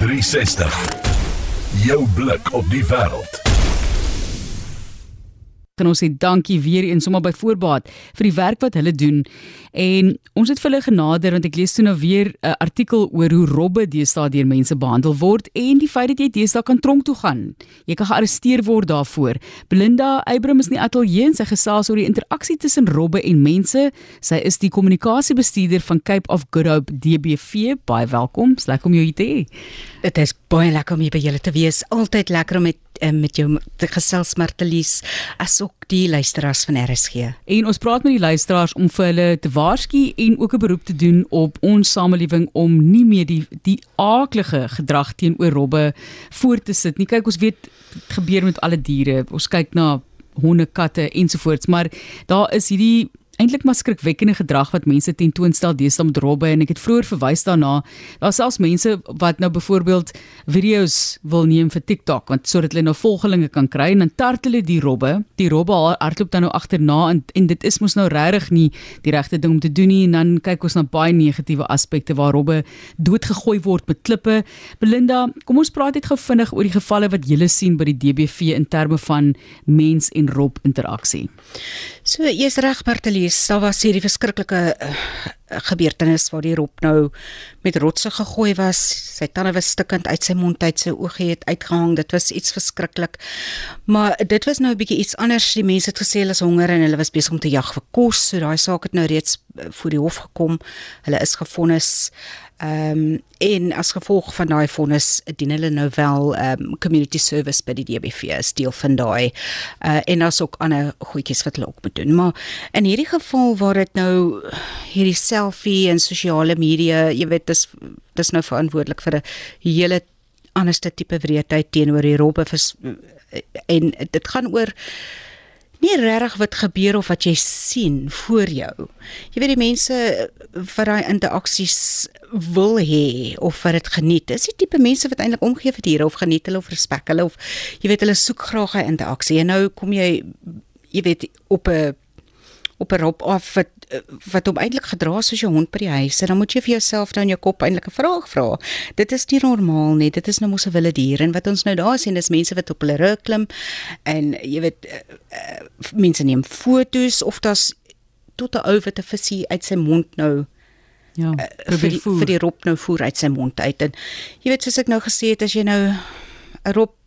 360. Jou blik op die wêreld en ons sê dankie weer eens sommer by voorbaat vir die werk wat hulle doen. En ons het vir hulle genader want ek lees toe nou weer 'n artikel oor hoe robbe deesdae deur mense behandel word en die feit dat jy deesdae kan tronk toe gaan. Jy kan gearresteer word daarvoor. Belinda Abraham is in die ateljee en sy gesels oor die interaksie tussen robbe en mense. Sy is die kommunikasiebestuurder van Cape of Good Hope DBV. Baie welkom. Dis lekker om jou hier te hê. Dit is baie lekker om hier by julle te wees. Altyd lekker om met uh, met jou gesels Martelies asook die luisteraars van RSG. En ons praat met die luisteraars om vir hulle te waarsku en ook 'n beroep te doen op ons samelewing om nie meer die die aaklige gedrag teenoor robbe voort te sit nie. Kyk, ons weet gebeur met alle diere. Ons kyk na honde, katte ensovoorts, maar daar is hierdie eintlik maar skrikwekkende gedrag wat mense tentoonstel deesdae met robbe en ek het vroeër verwys daarna daar selfs mense wat nou byvoorbeeld video's wil neem vir TikTok want sodat hulle nou volgelinge kan kry en dan tart hulle die robbe. Die robbe hardloop dan nou agterna en, en dit is mos nou regtig nie die regte ding om te doen nie en dan kyk ons na baie negatiewe aspekte waar robbe doodgegooi word met klippe. Belinda kom ons praat net gou vinnig oor die gevalle wat jy sien by die DBV in terme van mens en rob interaksie. So jy's reg Bartelies, daar was hierdie verskriklike uh, gebeurtenis waar die rop nou met rotse gegooi was. Sy tande was stikkend uit sy mond uit, sy oë het uitgehang. Dit was iets verskriklik. Maar dit was nou 'n bietjie iets anders. Die mense het gesê hulle is honger en hulle was besig om te jag vir kos. So daai saak het nou reeds voor die hof gekom. Hulle is gefonnis Ehm um, en as gevolg van daai vonnis dien hulle nou wel ehm um, community service by die DBV is deel van daai uh, en daar's ook ander goedjies wat hulle ook moet doen. Maar in hierdie geval waar dit nou hierdie selfie en sosiale media, jy weet dis dis nou verantwoordelik vir 'n hele anderste tipe wreedheid teenoor die robbe en dit gaan oor nie regtig wat gebeur of wat jy sien voor jou. Jy weet die mense wat daai interaksies wil hê of wat dit geniet. Dis die tipe mense wat eintlik omgee vir diere of geniet hulle of respek hulle of jy weet hulle soek graag 'n interaksie. En nou kom jy jy weet op 'n op 'n rob af wat wat hom eintlik gedra soos 'n hond by die huis. En dan moet jy vir jouself nou in jou kop eintlik 'n vraag vra. Dit is nie normaal nie. Dit is nou mos 'n wilde dier en wat ons nou daar sien is mense wat op hulle rug klim en jy weet uh, uh, mense neem fotos of daar's tot 'n ou wat 'n visie uit sy mond nou ja, uh, vir die, vir die rob nou voer uit sy mond uit. En jy weet soos ek nou gesê het as jy nou 'n rob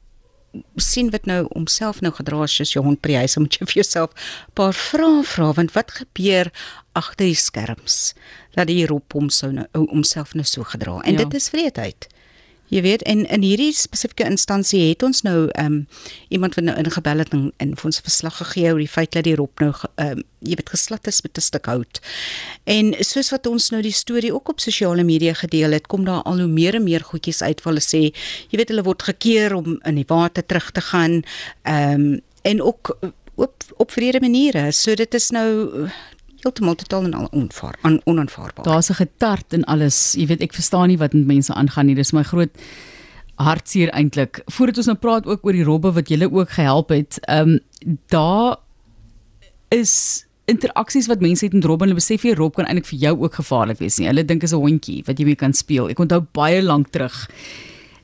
sien wat nou homself nou gedra as jy hond by die huis moet jy vir jouself 'n paar vrae vra want wat gebeur agter die skerms dat die roep hom sou nou homself nou so gedra en ja. dit is vreedheid Jy weet en in hierdie spesifieke instansie het ons nou ehm um, iemand wat nou ingebel het en, en vir ons verslag gegee oor die feit dat die rop nou ehm um, jy weet geslat is met 'n stuk hout. En soos wat ons nou die storie ook op sosiale media gedeel het, kom daar al hoe meer en meer goedjies uit waar hulle sê, jy weet hulle word gekeer om in die water terug te gaan. Ehm um, en ook op op vrede maniere. So dit is nou heeltemal totaal en al onvaar, on, onaanvaarbaar. Daar's 'n getart en alles. Jy weet, ek verstaan nie wat met mense aangaan nie. Dis my groot hartseer eintlik. Voordat ons nou praat ook oor die robbe wat julle ook gehelp het. Ehm um, daar is interaksies wat mense het met robbe en hulle besef jy rob kan eintlik vir jou ook gevaarlik wees nie. Hulle dink is 'n hondjie wat jy mee kan speel. Ek onthou baie lank terug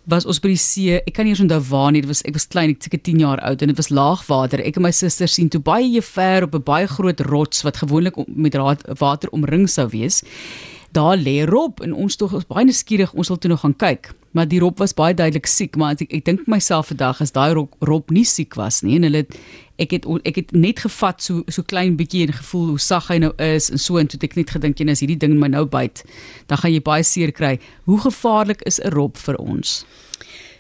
was ons by die see. Ek kan nie eens onthou waar nie. Dit was ek was klein, ek seker 10 jaar oud en dit was laagwater. Ek en my suster sien toe baie ver op 'n baie groot rots wat gewoonlik met water omring sou wees. Daar lê Rob en ons tog was baie nuuskierig. Ons wil toe nog gaan kyk. Maar die Rob was baie duidelik siek, maar ek ek dink myself vandag as daai Rob, Rob nie siek was nie en hulle ek het ek het net gevat so so klein bietjie en gevoel hoe sag hy nou is en so en toe het ek net gedink en as hierdie ding my nou byt, dan gaan jy baie seer kry. Hoe gevaarlik is 'n Rob vir ons?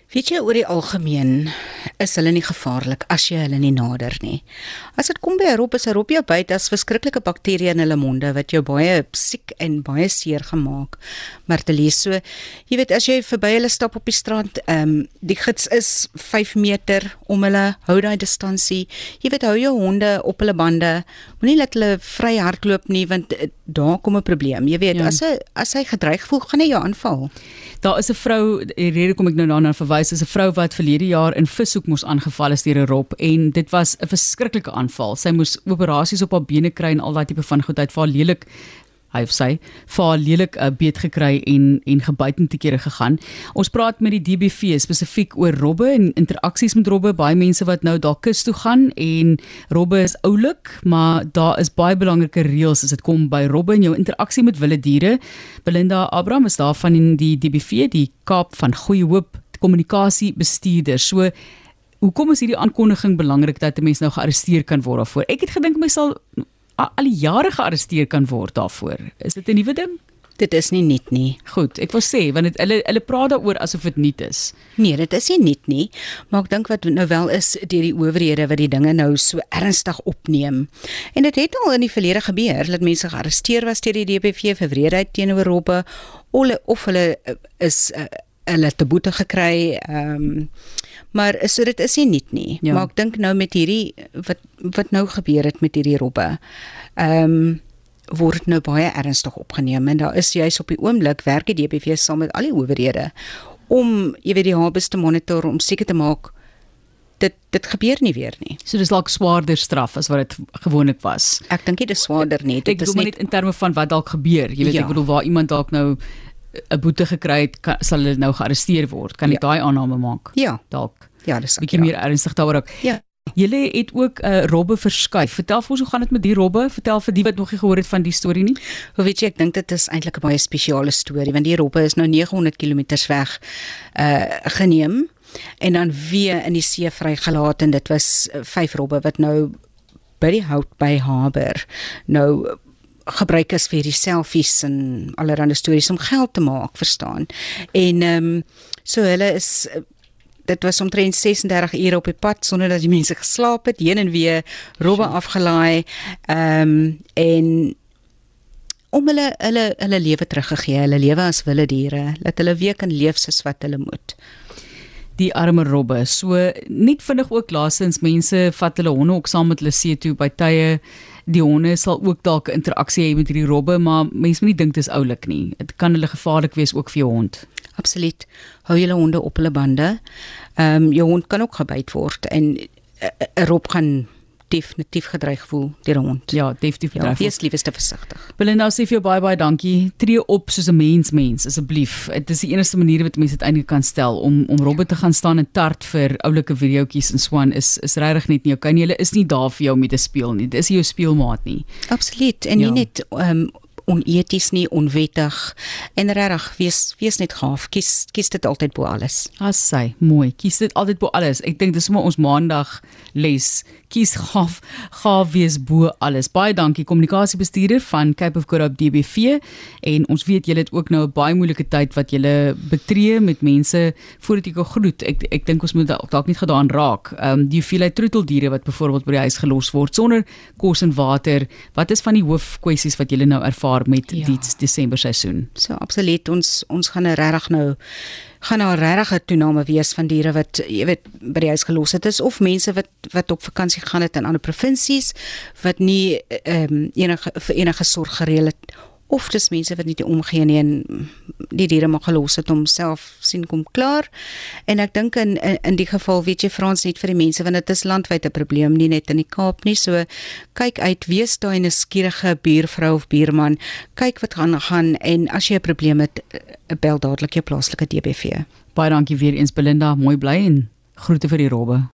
Weet jy oor die algemeen is hulle nie gevaarlik as jy hulle nie nader nie. As dit kom by 'n rop jou byt as verskriklike bakterieë in hulle monde wat jou baie siek en baie seer gemaak. Maar te lees so, jy weet as jy verby hulle stap op die strand, ehm um, die gids is 5 meter om hulle hou daai distansie. Jy weet hou jou honde op hulle bande. Moenie laat hulle vry hardloop nie want uh, daar kom 'n probleem. Jy weet ja. as hy as hy gedreig voel, gaan hy jou aanval. Daar is 'n vrou, die rede kom ek nou daarna verwys, is 'n vrou wat verlede jaar in Vishoek moes aangeval is deur 'n rob en dit was 'n verskriklike aanval. Sy moes operasies op haar bene kry en al daai tipe van goed uit vir haar lelik hy of sy vir lelik 'n uh, beet gekry en en gebyt en te kere gegaan. Ons praat met die DBV spesifiek oor robbe en interaksies met robbe. Baie mense wat nou daar kus toe gaan en robbe is oulik, maar daar is baie belangrike reëls as dit kom by robbe en jou interaksie met wilde diere. Belinda Abraham is daar van die DBV, die Kaap van Goeie Hoop kommunikasie bestuurder. So hoekom is hierdie aankondiging belangrik dat 'n mens nou gearresteer kan word daarvoor? Ek het gedink my sal al die jare gearresteer kan word daarvoor. Is dit 'n nuwe ding? Dit is nie nuut nie. Goed, ek wil sê want dit hulle hulle praat daaroor asof dit nuut is. Nee, dit is nie nuut nie, maar ek dink wat nou wel is deur die owerhede wat die dinge nou so ernstig opneem. En dit het al in die verlede gebeur dat mense gearresteer was deur die DPV vir wreedheid teenoor robbe of hulle of hulle is uh, hulle te boete gekry. Ehm um, maar so dit is nie nuut nie. Ja. Maar ek dink nou met hierdie wat wat nou gebeur het met hierdie robbe. Ehm um, word nou baie ernstig opgeneem en daar is juis op die oomblik werk die DBV saam met al die owerhede om jy weet die habes te monitor om seker te maak dit dit gebeur nie weer nie. So dis dalk swaarder straf as wat dit gewoonlik was. Ek dink dit is swaarder nie. Dit is net in terme van wat dalk gebeur. Jy weet ja. ek bedoel waar iemand dalk nou 'n boete gekry het, kan, sal hulle nou gearresteer word. Kan ek ja. daai aanname maak? Ja. Dalk. Ja, dis 'n bietjie meer ernstig daaroor. Ja. Julle het ook 'n uh, robbe verskuif. Vertel vir ons hoe gaan dit met die robbe? Vertel vir die wat nog nie gehoor het van die storie nie. Hoe weet jy ek dink dit is eintlik 'n baie spesiale storie want die robbe is nou 900 km weg uh geneem en dan weer in die see vrygelaat en dit was uh, vyf robbe wat nou by die hout by Haber nou gebruik is vir die selfies en allerlei stories om geld te maak, verstaan. En ehm um, so hulle is dit was omtrent 36 ure op die pad sonder dat die mense geslaap het, heen en weer robbe sure. afgelaai. Ehm um, en om hulle hulle hulle lewe teruggegee, hulle lewe as wilde diere, dat hulle weer kan leef soos wat hulle moet die arme robbe. So net vinnig ook laasens mense vat hulle honde ook saam met hulle see toe by tye die honde sal ook dalk 'n interaksie hê met hierdie robbe, maar mense moet nie dink dit is oulik nie. Dit kan hulle gevaarlik wees ook vir jou hond. Absoluut. Hou julle honde op hulle bande. Ehm um, jou hond kan ook gebyt word en 'n rob gaan definitief gedreig voel deur 'n hond. Ja, definitief gedreig. Ja, wees liefste versigtig. Belinda sê vir jou baie baie dankie. Tree op soos 'n mens mens asseblief. Dit is die enigste manier wat mense dit eintlik kan stel om om robbe te gaan staan en tart vir oulike videoetjies en swan is is regtig net nie. Jou kan jy hulle is nie daar vir jou om te speel nie. Dis jou speelmaat nie. Absoluut. En ja. nie net ehm um, oneties nie, onwettig en regtig wees wees net gaaf. Kies kies dit altyd bo alles. As sy, mooi. Kies dit altyd bo alles. Ek dink dis sommer ons maandag les. Kies gaaf, gaaf wees bo alles. Baie dankie kommunikasiebestuurder van Cape of Good Hope DBV en ons weet julle het ook nou 'n baie moeilike tyd wat julle betree met mense voordat jy kan groet. Ek ek dink ons moet dalk nie gedaan raak. Ehm um, die hoeveelheid troeteldiere wat byvoorbeeld by die huis gelos word sonder kos en water. Wat is van die hoofkwessies wat julle nou ervaar? Jaar met ja. die Desember seisoen. So absoluut ons ons gaan nou regtig nou gaan nou regtig 'n toename wees van diere wat jy weet by die huis gelos het is of mense wat wat op vakansie gegaan het in ander provinsies wat nie ehm um, enige vir enige sorg gereël het of dis mense wat nie te omgee nie en die diere mag gelos het om self sien kom klaar. En ek dink in, in in die geval weet jy Frans net vir die mense want dit is landwyd 'n probleem nie net in die Kaap nie. So kyk uit, wees daai 'n skierige buurvrou of buurman. Kyk wat gaan gaan en as jy 'n probleem het, eh, bel dadelik jou plaaslike DBV. Baie dankie weer eens Belinda, mooi bly en groete vir die robbe.